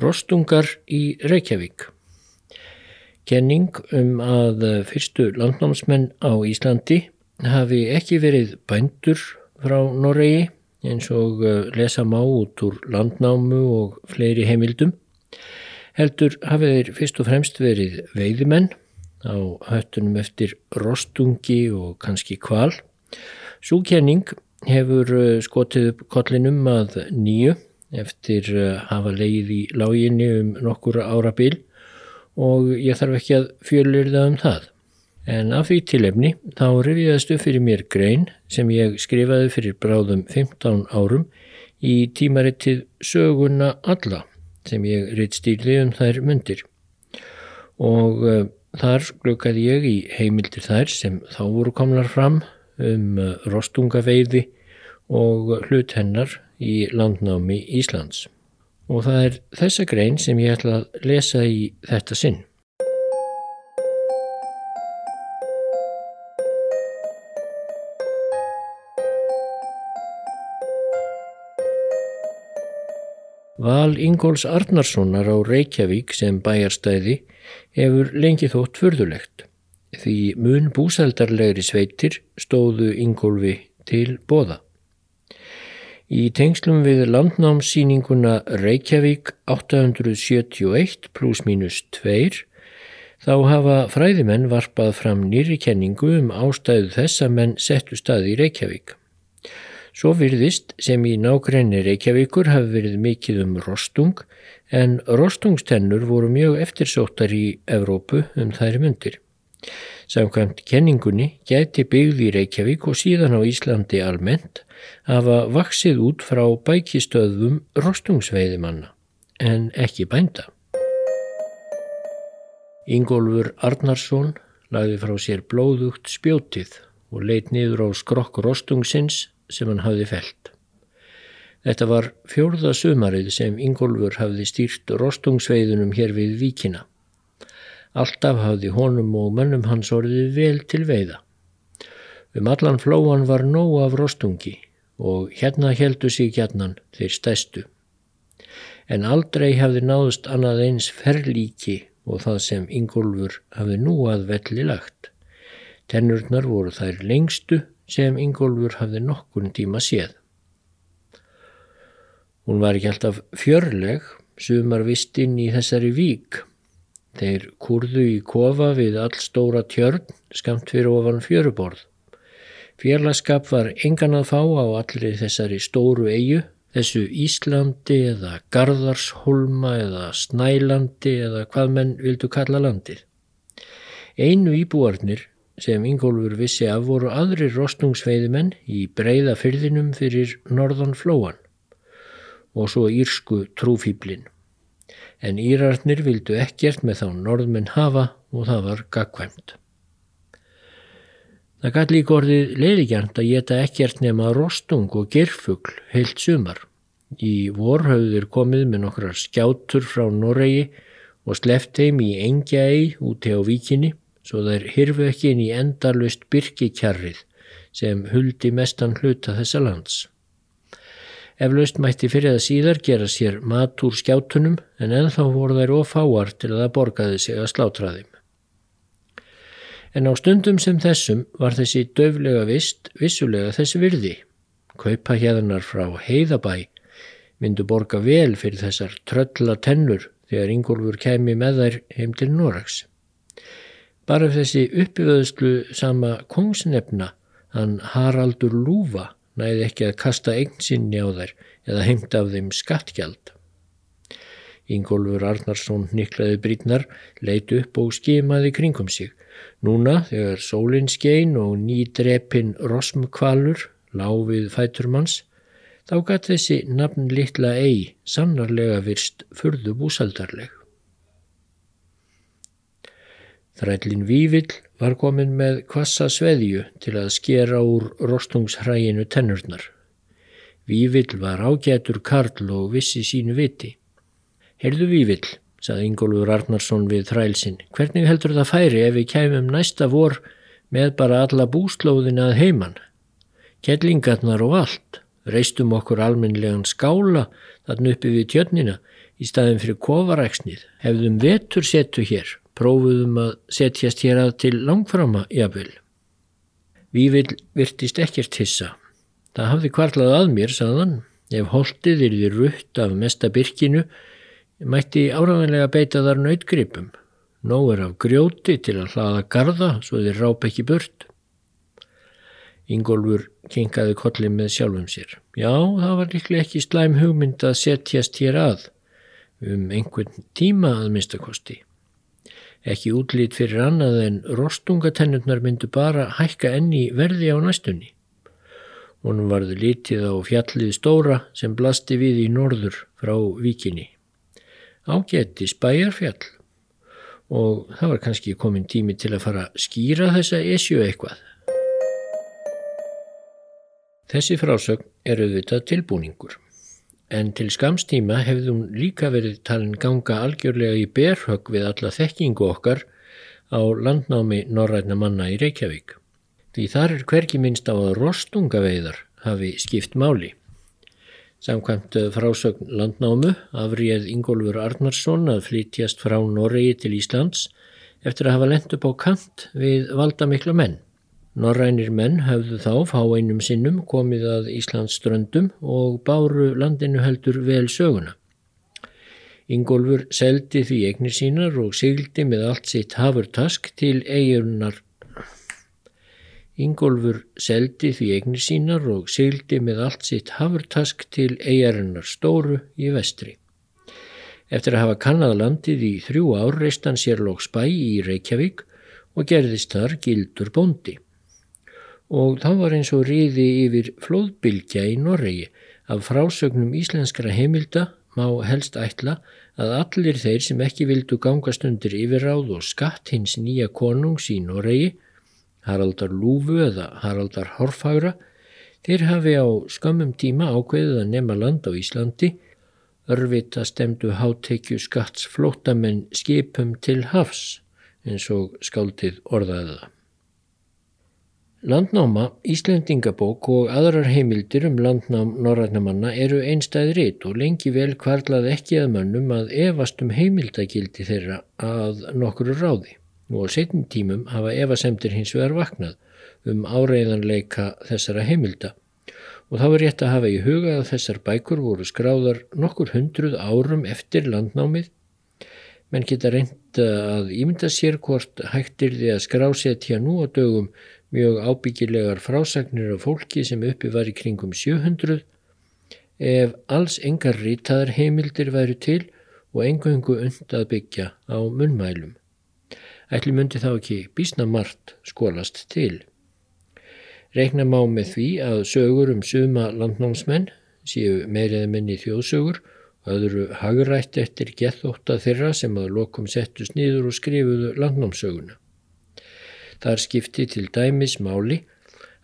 Rostungar í Reykjavík. Kenning um að fyrstu landnámsmenn á Íslandi hafi ekki verið bændur frá Noregi eins og lesa má út úr landnámu og fleiri heimildum. Heldur hafið þeir fyrst og fremst verið veiðimenn á höttunum eftir rostungi og kannski kval. Súkenning hefur skotið upp kollinum að nýju eftir að hafa leið í láginni um nokkur ára bil og ég þarf ekki að fjölir það um það. En af því tilefni þá rifiðast upp fyrir mér grein sem ég skrifaði fyrir bráðum 15 árum í tímarittið söguna alla sem ég ritt stíli um þær myndir. Og uh, þar glukkaði ég í heimildir þær sem þá voru komlar fram um uh, rostungaveiði og hlut hennar í landnámi Íslands. Og það er þessa grein sem ég ætla að lesa í þetta sinn. Val Ingóls Arnarssonar á Reykjavík sem bæjarstæði hefur lengi þótt fyrðulegt því mun búsældarlegri sveitir stóðu Ingólfi til bóða. Í tengslum við landnámssýninguna Reykjavík 871 pluss mínus 2 þá hafa fræðimenn varpað fram nýri kenningu um ástæðu þess að menn settu stað í Reykjavík. Svo virðist sem í nákrenni Reykjavíkur hafi verið mikið um rostung en rostungstennur voru mjög eftirsóttar í Evrópu um þær myndir. Samkvæmt kenningunni gæti byggð í Reykjavík og síðan á Íslandi almennt hafa vaksið út frá bækistöðum rostungsveiðimanna en ekki bænda. Ingólfur Arnarsson lagði frá sér blóðugt spjótið og leitt niður á skrokk rostungsins sem hann hafði felt. Þetta var fjórða sumarið sem Ingólfur hafði stýrt rostungsveiðunum hér við víkina. Alltaf hafði honum og mönnum hans orðið vel til veiða. Um allan flóan var nóg af rostungi og hérna heldu sig gjarnan þeir stæstu. En aldrei hafði náðust annað eins ferlíki og það sem Ingólfur hafði nú að velli lagt. Tennurnar voru þær lengstu sem Ingólfur hafði nokkun tíma séð. Hún var ekki alltaf fjörleg, sumar vistinn í þessari vík. Þeir kurðu í kofa við all stóra tjörn, skamt fyrir ofan fjöruborð. Fjarlaskap var engan að fá á allri þessari stóru eigu, þessu Íslandi eða Garðarshólma eða Snælandi eða hvað menn vildu kalla landið. Einu íbúarnir sem Ingólfur vissi af voru aðri rostungsveiðimenn í breyða fyrðinum fyrir norðan flóan og svo írsku trúfýblin. En írarnir vildu ekkert með þá norðmenn hafa og það var gagkvæmt. Það gæti líka orðið leiðigjant að geta ekkert nema rostung og gerfugl heilt sumar. Í vorhauður komið með nokkrar skjátur frá Noregi og sleft heim í Engjæi úti á víkinni svo þær hirfu ekki inn í endalust byrkikjarrið sem huldi mestan hluta þessa lands. Eflaust mætti fyrir að síðar gera sér mat úr skjátunum en ennþá voru þær ofáar til að það borgaði sig að slátra þeim. En á stundum sem þessum var þessi döflega vist vissulega þessi virði. Kaupa hérnar frá heiðabæ myndu borga vel fyrir þessar trölla tennur þegar Ingólfur kemi með þær heim til Norags. Bara þessi uppivöðslu sama kongsnefna, hann Haraldur Lúfa, næði ekki að kasta eignsinni á þær eða hengt af þeim skattgjald. Ingólfur Arnarsson niklaði brítnar, leit upp og skimaði kringum sig. Núna, þegar sólinn skein og nýdrepin rosmkvalur láfið fæturmanns, þá gæti þessi nafn litla ei sannarlega virst furðu búsaldarleg. Þrællin Vívill var komin með kvassa sveðju til að skera úr rostungshræginu tennurnar. Vívill var ágætur karl og vissi sínu viti. Heyrðu Vívill, saði Ingólfur Arnarsson við þrælsinn, hvernig heldur það færi ef við kæmum næsta vor með bara alla búslóðina að heiman? Kellingarnar og allt, reistum okkur almenlegan skála þarna uppi við tjörnina, í staðin fyrir kofaræksnið, hefðum vetur setu hér, prófuðum að setjast hér að til langframa jafnvel. Vívill virtist ekkert hissa. Það hafði kvarlað að mér, saðan, ef holdið því rutt af mesta byrkinu, mætti áraðanlega beita þar nautgripum. Nó er af grjóti til að hlaða garda svo þið ráp ekki burt. Ingólfur kinkaði kollin með sjálfum sér. Já, það var líklega ekki slæm hugmynd að setjast hér að, um einhvern tíma að minnstakosti. Ekki útlýtt fyrir annað en rostungatennurnar myndu bara hækka enni verði á næstunni. Honum varði lítið á fjallið stóra sem blasti við í norður frá vikinni. Ágætti spæjarfjall og það var kannski komin tími til að fara að skýra þessa esju eitthvað. Þessi frásögn er auðvitað tilbúningur, en til skamstíma hefði hún líka verið talin ganga algjörlega í berhögg við alla þekkingu okkar á landnámi norræna manna í Reykjavík. Því þar er hverki minnst á að rostungaveiðar hafi skipt máli. Samkvæmt frásögn landnámu afríð Ingólfur Arnarsson að flytjast frá Noregi til Íslands eftir að hafa lendt upp á kant við valdamikla menn. Norrænir menn höfðu þá fáeinum sinnum komið að Íslands ströndum og báru landinu heldur vel söguna. Ingólfur seldi því eignir sínar og sigildi með allt sitt hafurtask til eigurnar. Ingólfur seldi því eignir sínar og sigildi með allt sitt hafurtask til eigarinnar stóru í vestri. Eftir að hafa kannad landið í þrjú ár reist hann sér lóks bæ í Reykjavík og gerðist þar gildur bóndi og þá var eins og riði yfir flóðbylgja í Norregi af frásögnum íslenskara heimilda má helst ætla að allir þeir sem ekki vildu gangast undir yfirráð og skatt hins nýja konungs í Norregi, Haraldar Lúfu eða Haraldar Horfagra, þeir hafi á skamum tíma ákveðið að nema land á Íslandi, örvita stemdu hátekju skatts flótamenn skipum til hafs, eins og skáldið orðaði það. Landnáma, Íslendingabók og aðrar heimildir um landnám norrænamanna eru einstæð rít og lengi vel kvarlað ekki að mönnum að efast um heimildagildi þeirra að nokkuru ráði. Og á setjum tímum hafa evasemtir hins vegar vaknað um áreiðanleika þessara heimilda. Og þá er rétt að hafa í huga að þessar bækur voru skráðar nokkur hundruð árum eftir landnámið. Menn geta reynd að ímynda sér hvort hægtir því að skrásetja nú á dögum mjög ábyggilegar frásagnir af fólki sem uppi var í kringum 700 ef alls engar rítaðar heimildir væru til og engungu und að byggja á munmælum. Ætli myndi þá ekki bísna margt skólast til. Reykna má með því að sögur um suma landnámsmenn séu meiriða menni þjóðsögur og öðru hagrætt eftir gethóta þeirra sem að lokum settust nýður og skrifuðu landnámsöguna. Þar skipti til dæmis máli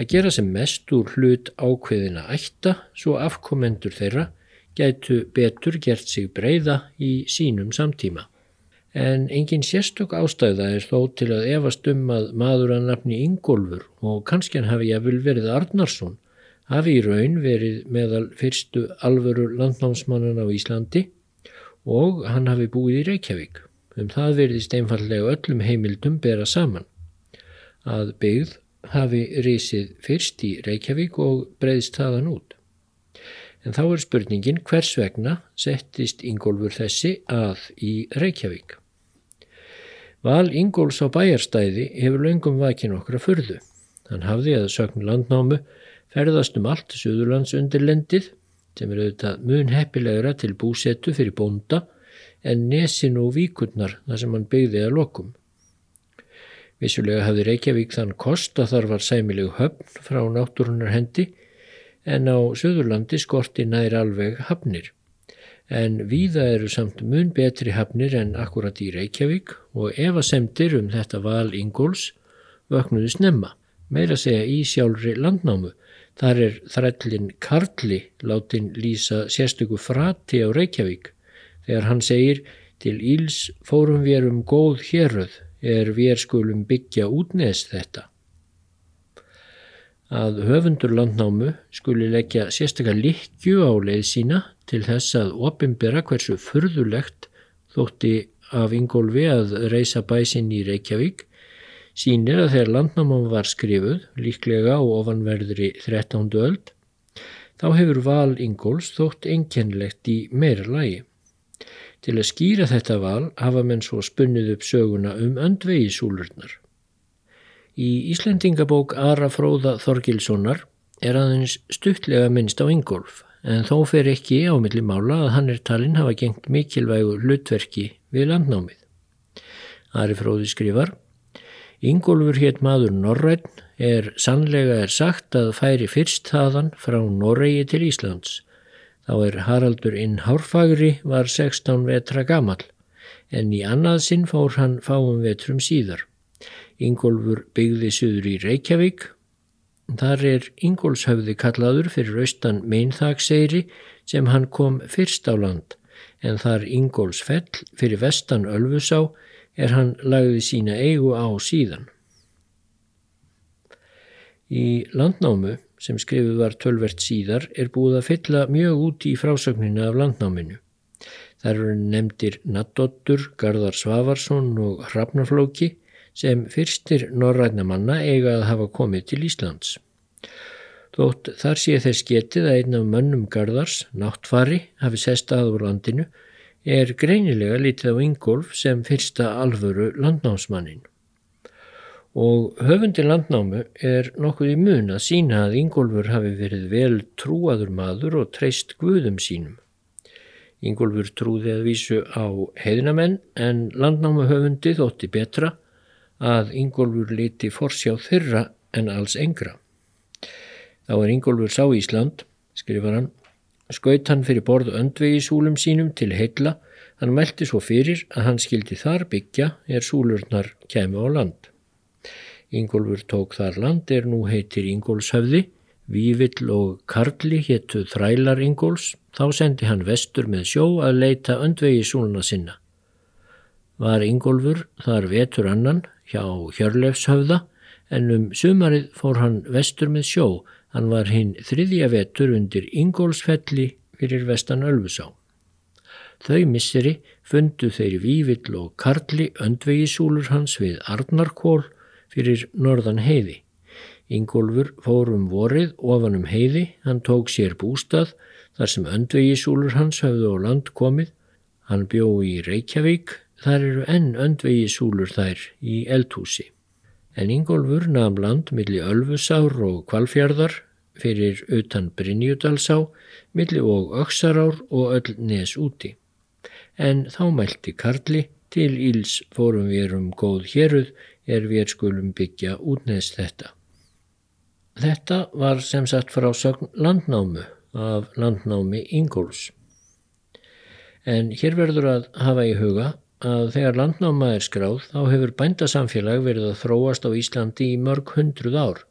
að gera sem mest úr hlut ákveðina ætta svo afkomendur þeirra gætu betur gert sig breyða í sínum samtíma. En engin sérstök ástæða er þó til að efast um að maður að nafni Ingólfur og kannski hann hafi jáfnvel verið Arnarsson hafi í raun verið meðal fyrstu alvöru landnámsmannan á Íslandi og hann hafi búið í Reykjavík. Um það verðist einfallega öllum heimildum bera saman að byggð hafi risið fyrst í Reykjavík og breyðist þaðan út. En þá er spurningin hvers vegna settist Ingólfur þessi að í Reykjavík. Val Ingóls á bæjarstæði hefur löngum vakin okkar að furðu. Hann hafði að sögn landnámu ferðast um allt Suðurlands undirlendið sem er auðvitað mun heppilegra til búsettu fyrir bónda en nesin og víkurnar þar sem hann byggði að lokum. Vissulega hafði Reykjavík þann kost að þar var sæmileg höfn frá náttúrunar hendi en á Suðurlandi skorti nær alveg hafnir. En víða eru samt mun betri hafnir en akkurat í Reykjavík og evasemtir um þetta val Ingóls vöknuði snemma. Meira segja í sjálfri landnámu. Þar er þrællin Karli látin lýsa sérstöku frati á Reykjavík þegar hann segir til Íls fórum við um góð héröð er við skulum byggja útneðs þetta. Að höfundur landnámu skuli leggja sérstaklega likju á leið sína til þess að opimbera hversu furðulegt þótti af Ingólfi að reysa bæsinn í Reykjavík sínir að þegar landnáman var skrifuð, líklega á ofanverðri 13. öld, þá hefur val Ingóls þótt einkennlegt í meira lagi. Til að skýra þetta val hafa menn svo spunnið upp söguna um öndvegisúlurnar. Í Íslendingabók Ara Fróða Þorgilssonar er aðeins stuttlega minnst á Ingólf en þó fer ekki á milli mála að hann er talinn hafa gengt mikilvægu hlutverki við landnámið. Ari Fróði skrifar Ingólfur hétt maður Norræn er sannlega er sagt að færi fyrst þaðan frá Noregi til Íslands. Þá er Haraldur inn Hárfagri var 16 vetra gamal en í annað sinn fór hann fáum vetrum síðar. Ingólfur byggði suður í Reykjavík. Þar er Ingólfshöfði kallaður fyrir austan meinþagseyri sem hann kom fyrst á land en þar Ingólfsfell fyrir vestan Ölfusá er hann lagði sína eigu á síðan. Í landnámu sem skrifuð var tölvert síðar er búið að fylla mjög út í frásögnina af landnáminu. Það eru nefndir Nattottur, Garðar Svavarsson og Hrafnarflóki sem fyrstir norrænamanna eiga að hafa komið til Íslands. Þótt þar sé þess getið að einn af mönnum Garðars, náttfari, hafi sest að úr landinu er greinilega litið á Ingólf sem fyrsta alvöru landnámsmannin. Og höfundi landnámu er nokkuð í mun að sína að Ingólfur hafi verið vel trúaður maður og treyst guðum sínum. Ingólfur trúði að vísu á heiðnamenn en landnámu höfundi þótti betra að Ingólfur liti forsjá þyrra en alls engra. Þá er Ingólfur sá Ísland, skrifar hann, skaut hann fyrir borð öndvegi súlum sínum til heilla, hann meldi svo fyrir að hann skildi þar byggja er súlurnar kemi á land. Ingólfur tók þar land er nú heitir Ingólfshöfði, Vívill og Karli héttu þrælar Ingóls, þá sendi hann vestur með sjó að leita öndvegi súluna sinna. Var Ingólfur þar vetur annan hjá Hjörlefshöfða en um sumarið fór hann vestur með sjó Hann var hinn þriðja vetur undir Ingólsfelli fyrir vestan Ölfusá. Þau misseri fundu þeir Vívill og Karli öndvegisúlur hans við Arnarkól fyrir norðan heiði. Ingólfur fór um vorið ofan um heiði, hann tók sér bústað þar sem öndvegisúlur hans höfðu á land komið. Hann bjó í Reykjavík, þar eru enn öndvegisúlur þær í eldhúsi en Ingólfur namn land milli Ölfusár og Kvalfjörðar fyrir utan Brynjudalsá, milli og Öksarár og öll nes úti. En þá mælti Karli til Íls fórum við um góð héruð er við skulum byggja útneðst þetta. Þetta var sem sagt frá sögn landnámu af landnámi Ingóls. En hér verður að hafa í huga að þegar landnáma er skráð þá hefur bændasamfélag verið að þróast á Íslandi í mörg hundruð ár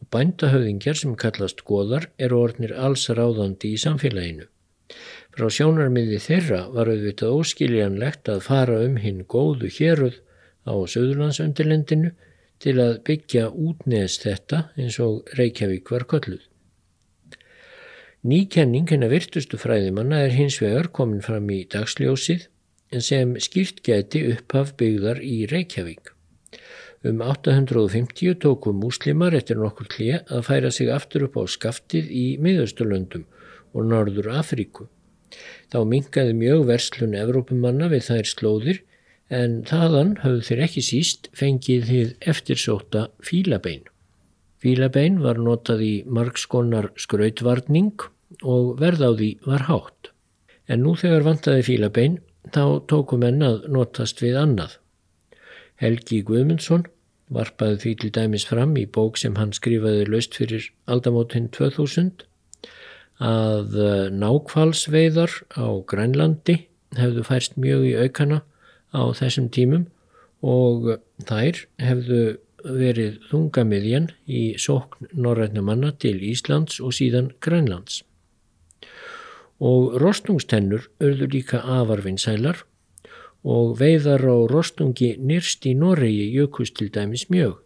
og bændahöfðingjar sem kallast goðar eru orðnir alls ráðandi í samfélaginu. Frá sjónarmiði þeirra var auðvitað óskiljanlegt að fara um hinn góðu héruð á Suðurlandsundirlendinu til að byggja útneðst þetta eins og Reykjavík var kölluð. Nýkenning hennar virtustu fræðimanna er hins vegar komin fram í dagsljósið sem skýrt gæti upphaf byggðar í Reykjavík. Um 850 tóku múslimar eftir nokkur klið að færa sig aftur upp á skaftið í miðausturlöndum og Norður Afríku. Þá mingaði mjög verslun Evrópumanna við þær slóðir en þaðan hafðu þeir ekki síst fengið þið eftirsóta fílabein. Fílabein var notað í margskonar skrautvarning og verð á því var hátt. En nú þegar vantaði fílabein þá tóku menn að notast við annað. Helgi Guðmundsson varpaði því til dæmis fram í bók sem hann skrifaði löst fyrir aldamótinn 2000 að eh, nákvalsveiðar á Grænlandi hefðu færst mjög í aukana á þessum tímum og þær hefðu verið þungamiðjan í sókn norrætnumanna til Íslands og síðan Grænlands og rostungstennur urðu líka afarvinnsælar og veiðar á rostungi nýrst í Noregi jökust til dæmis mjög.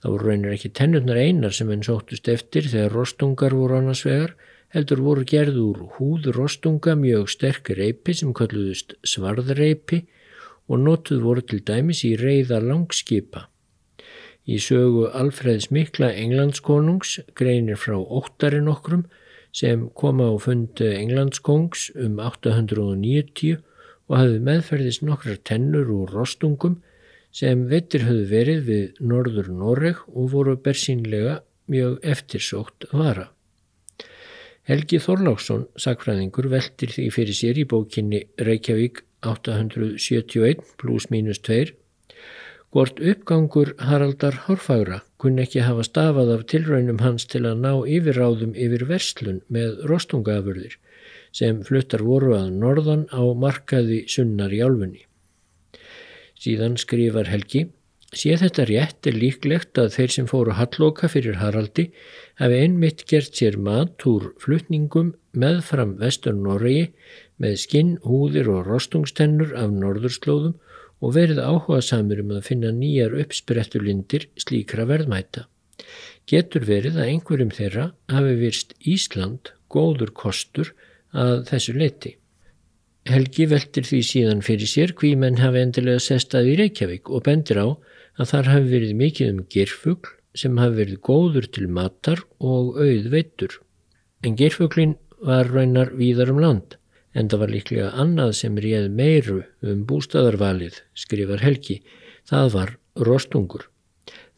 Það voru reynir ekki tennurnar einar sem henn sóttust eftir þegar rostungar voru annars vegar, heldur voru gerð úr húðrostunga mjög sterk reypi sem kalluðust svarðreypi og notuð voru til dæmis í reyða langskipa. Í sögu Alfreðs mikla englandskonungs greinir frá óttarinn okkrum sem koma á fund englandskongs um 890 og hafði meðferðist nokkrar tennur úr rostungum sem vettir höfðu verið við norður Noreg og voru bersínlega mjög eftirsótt vara. Helgi Þorláksson, sakfræðingur, veldir því fyrir sér í bókinni Reykjavík 871 pluss mínus 2 hvort uppgangur Haraldar Hárfagra kunn ekki hafa stafað af tilraunum hans til að ná yfirráðum yfir verslun með rostungafurðir sem fluttar voru að norðan á markaði sunnar í álfunni. Síðan skrifar Helgi Sé þetta rétt er líklegt að þeir sem fóru halloka fyrir Haraldi hafi einmitt gert sér mat úr flutningum meðfram vestur Noregi með skinn, húðir og rostungstennur af norðurslóðum og verið áhuga samur um að finna nýjar uppsprettulindir slíkra verðmæta. Getur verið að einhverjum þeirra hafi virst Ísland góður kostur að þessu leiti. Helgi veldir því síðan fyrir sér hví menn hafi endilega sestað í Reykjavík og bendir á að þar hafi verið mikið um gerfugl sem hafi verið góður til matar og auð veitur. En gerfuglin var raunar víðar um land, en það var líklega annað sem réð meiru um bústaðarvalið, skrifar Helgi. Það var rostungur.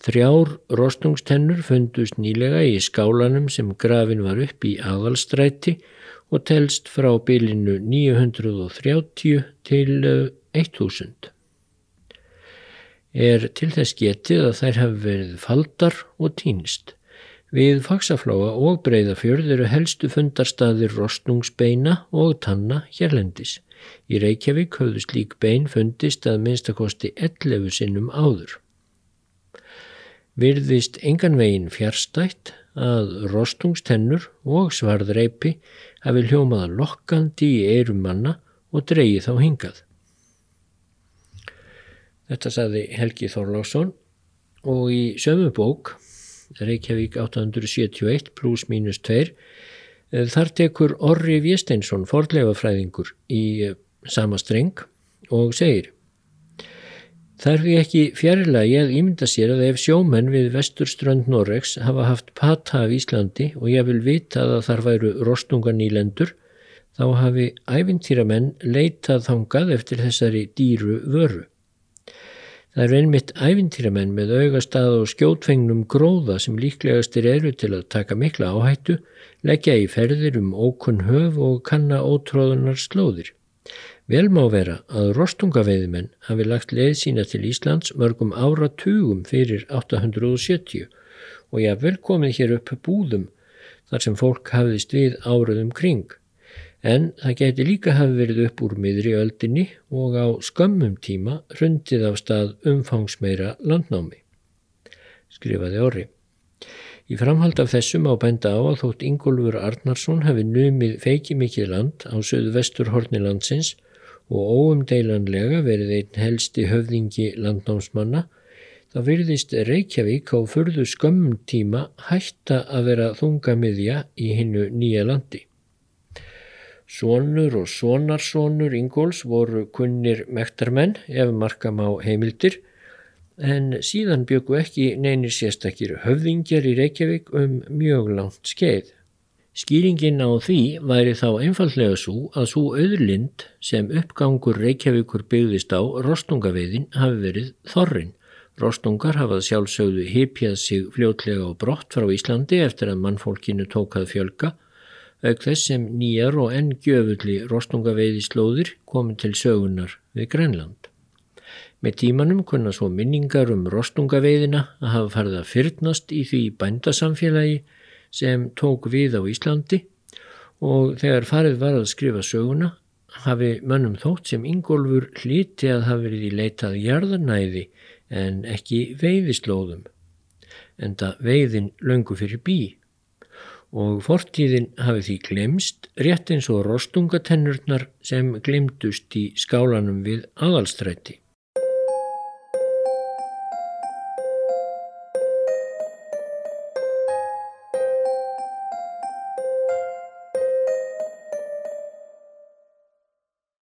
Þrjár rostungstennur fundust nýlega í skálanum sem grafin var upp í aðalstræti og telst frá bylinu 930 til 1000 er til þess getið að þær hafi verið faldar og týnst. Við faksafláa og breyðafjörð eru helstu fundarstaðir rostnungsbeina og tanna hérlendis. Í Reykjavík höfðu slík bein fundist að minnstakosti 11 sinnum áður. Virðist engan veginn fjärstætt að rostungstennur og svarðreipi hafi hljómaða lokkandi í eirum manna og dreyið þá hingað. Þetta saði Helgi Þorlásson og í sömu bók, Reykjavík 871 pluss mínus 2, eh, þar tekur Orri Viesteinsson fordleifafræðingur í eh, sama streng og segir er því ekki fjarilagi að ímynda sér að ef sjómenn við vesturströnd Norregs hafa haft pata af Íslandi og ég vil vita að þar væru rostungan í lendur, þá hafi æfintýramenn leitað þangað eftir þessari dýru vöru. Það er einmitt æfintýramenn með augastað og skjótfengnum gróða sem líklegastir eru til að taka mikla áhættu, leggja í ferðir um ókunn höf og kanna ótróðunar slóðir. Vel má vera að rostungaveiðimenn hafi lagt leið sína til Íslands mörgum áratugum fyrir 870 og ég haf vel komið hér upp búðum þar sem fólk hafðist við áraðum kring en það geti líka hafi verið upp úr miðri öldinni og á skömmum tíma hrundið af stað umfangsmeira landnámi, skrifaði orri. Í framhald af þessum á bænda á að þótt Ingólfur Arnarsson hafi numið feiki mikið land á söðu vestur horni landsins og óumdeilanlega verið einn helsti höfðingi landnámsmanna, þá virðist Reykjavík á fyrðu skömmum tíma hætta að vera þungamiðja í hinnu nýja landi. Sónur og sónarsónur Ingóls voru kunnir mektarmenn ef markam á heimildir en síðan byggu ekki neynir sérstakir höfðingjar í Reykjavík um mjög langt skeið. Skýringin á því væri þá einfallega svo að svo auðlind sem uppgangur Reykjavíkur byggðist á rostungaveiðin hafi verið þorrin. Rostungar hafað sjálfsögðu hipjað sig fljótlega og brott frá Íslandi eftir að mannfólkinu tókað fjölga auk þess sem nýjar og enn gjöfulli rostungaveiði slóðir komið til sögunar við Grænland. Með tímanum kunna svo minningar um rostungaveiðina að hafa farið að fyrnast í því bændasamfélagi sem tók við á Íslandi og þegar farið var að skrifa söguna hafi mönnum þótt sem Ingólfur hlíti að hafi verið í leitað jarðarnæði en ekki veiðislóðum, en það veiðin löngu fyrir bí og fortíðin hafi því glemst rétt eins og rostungatennurnar sem glemdust í skálanum við aðalstrætti.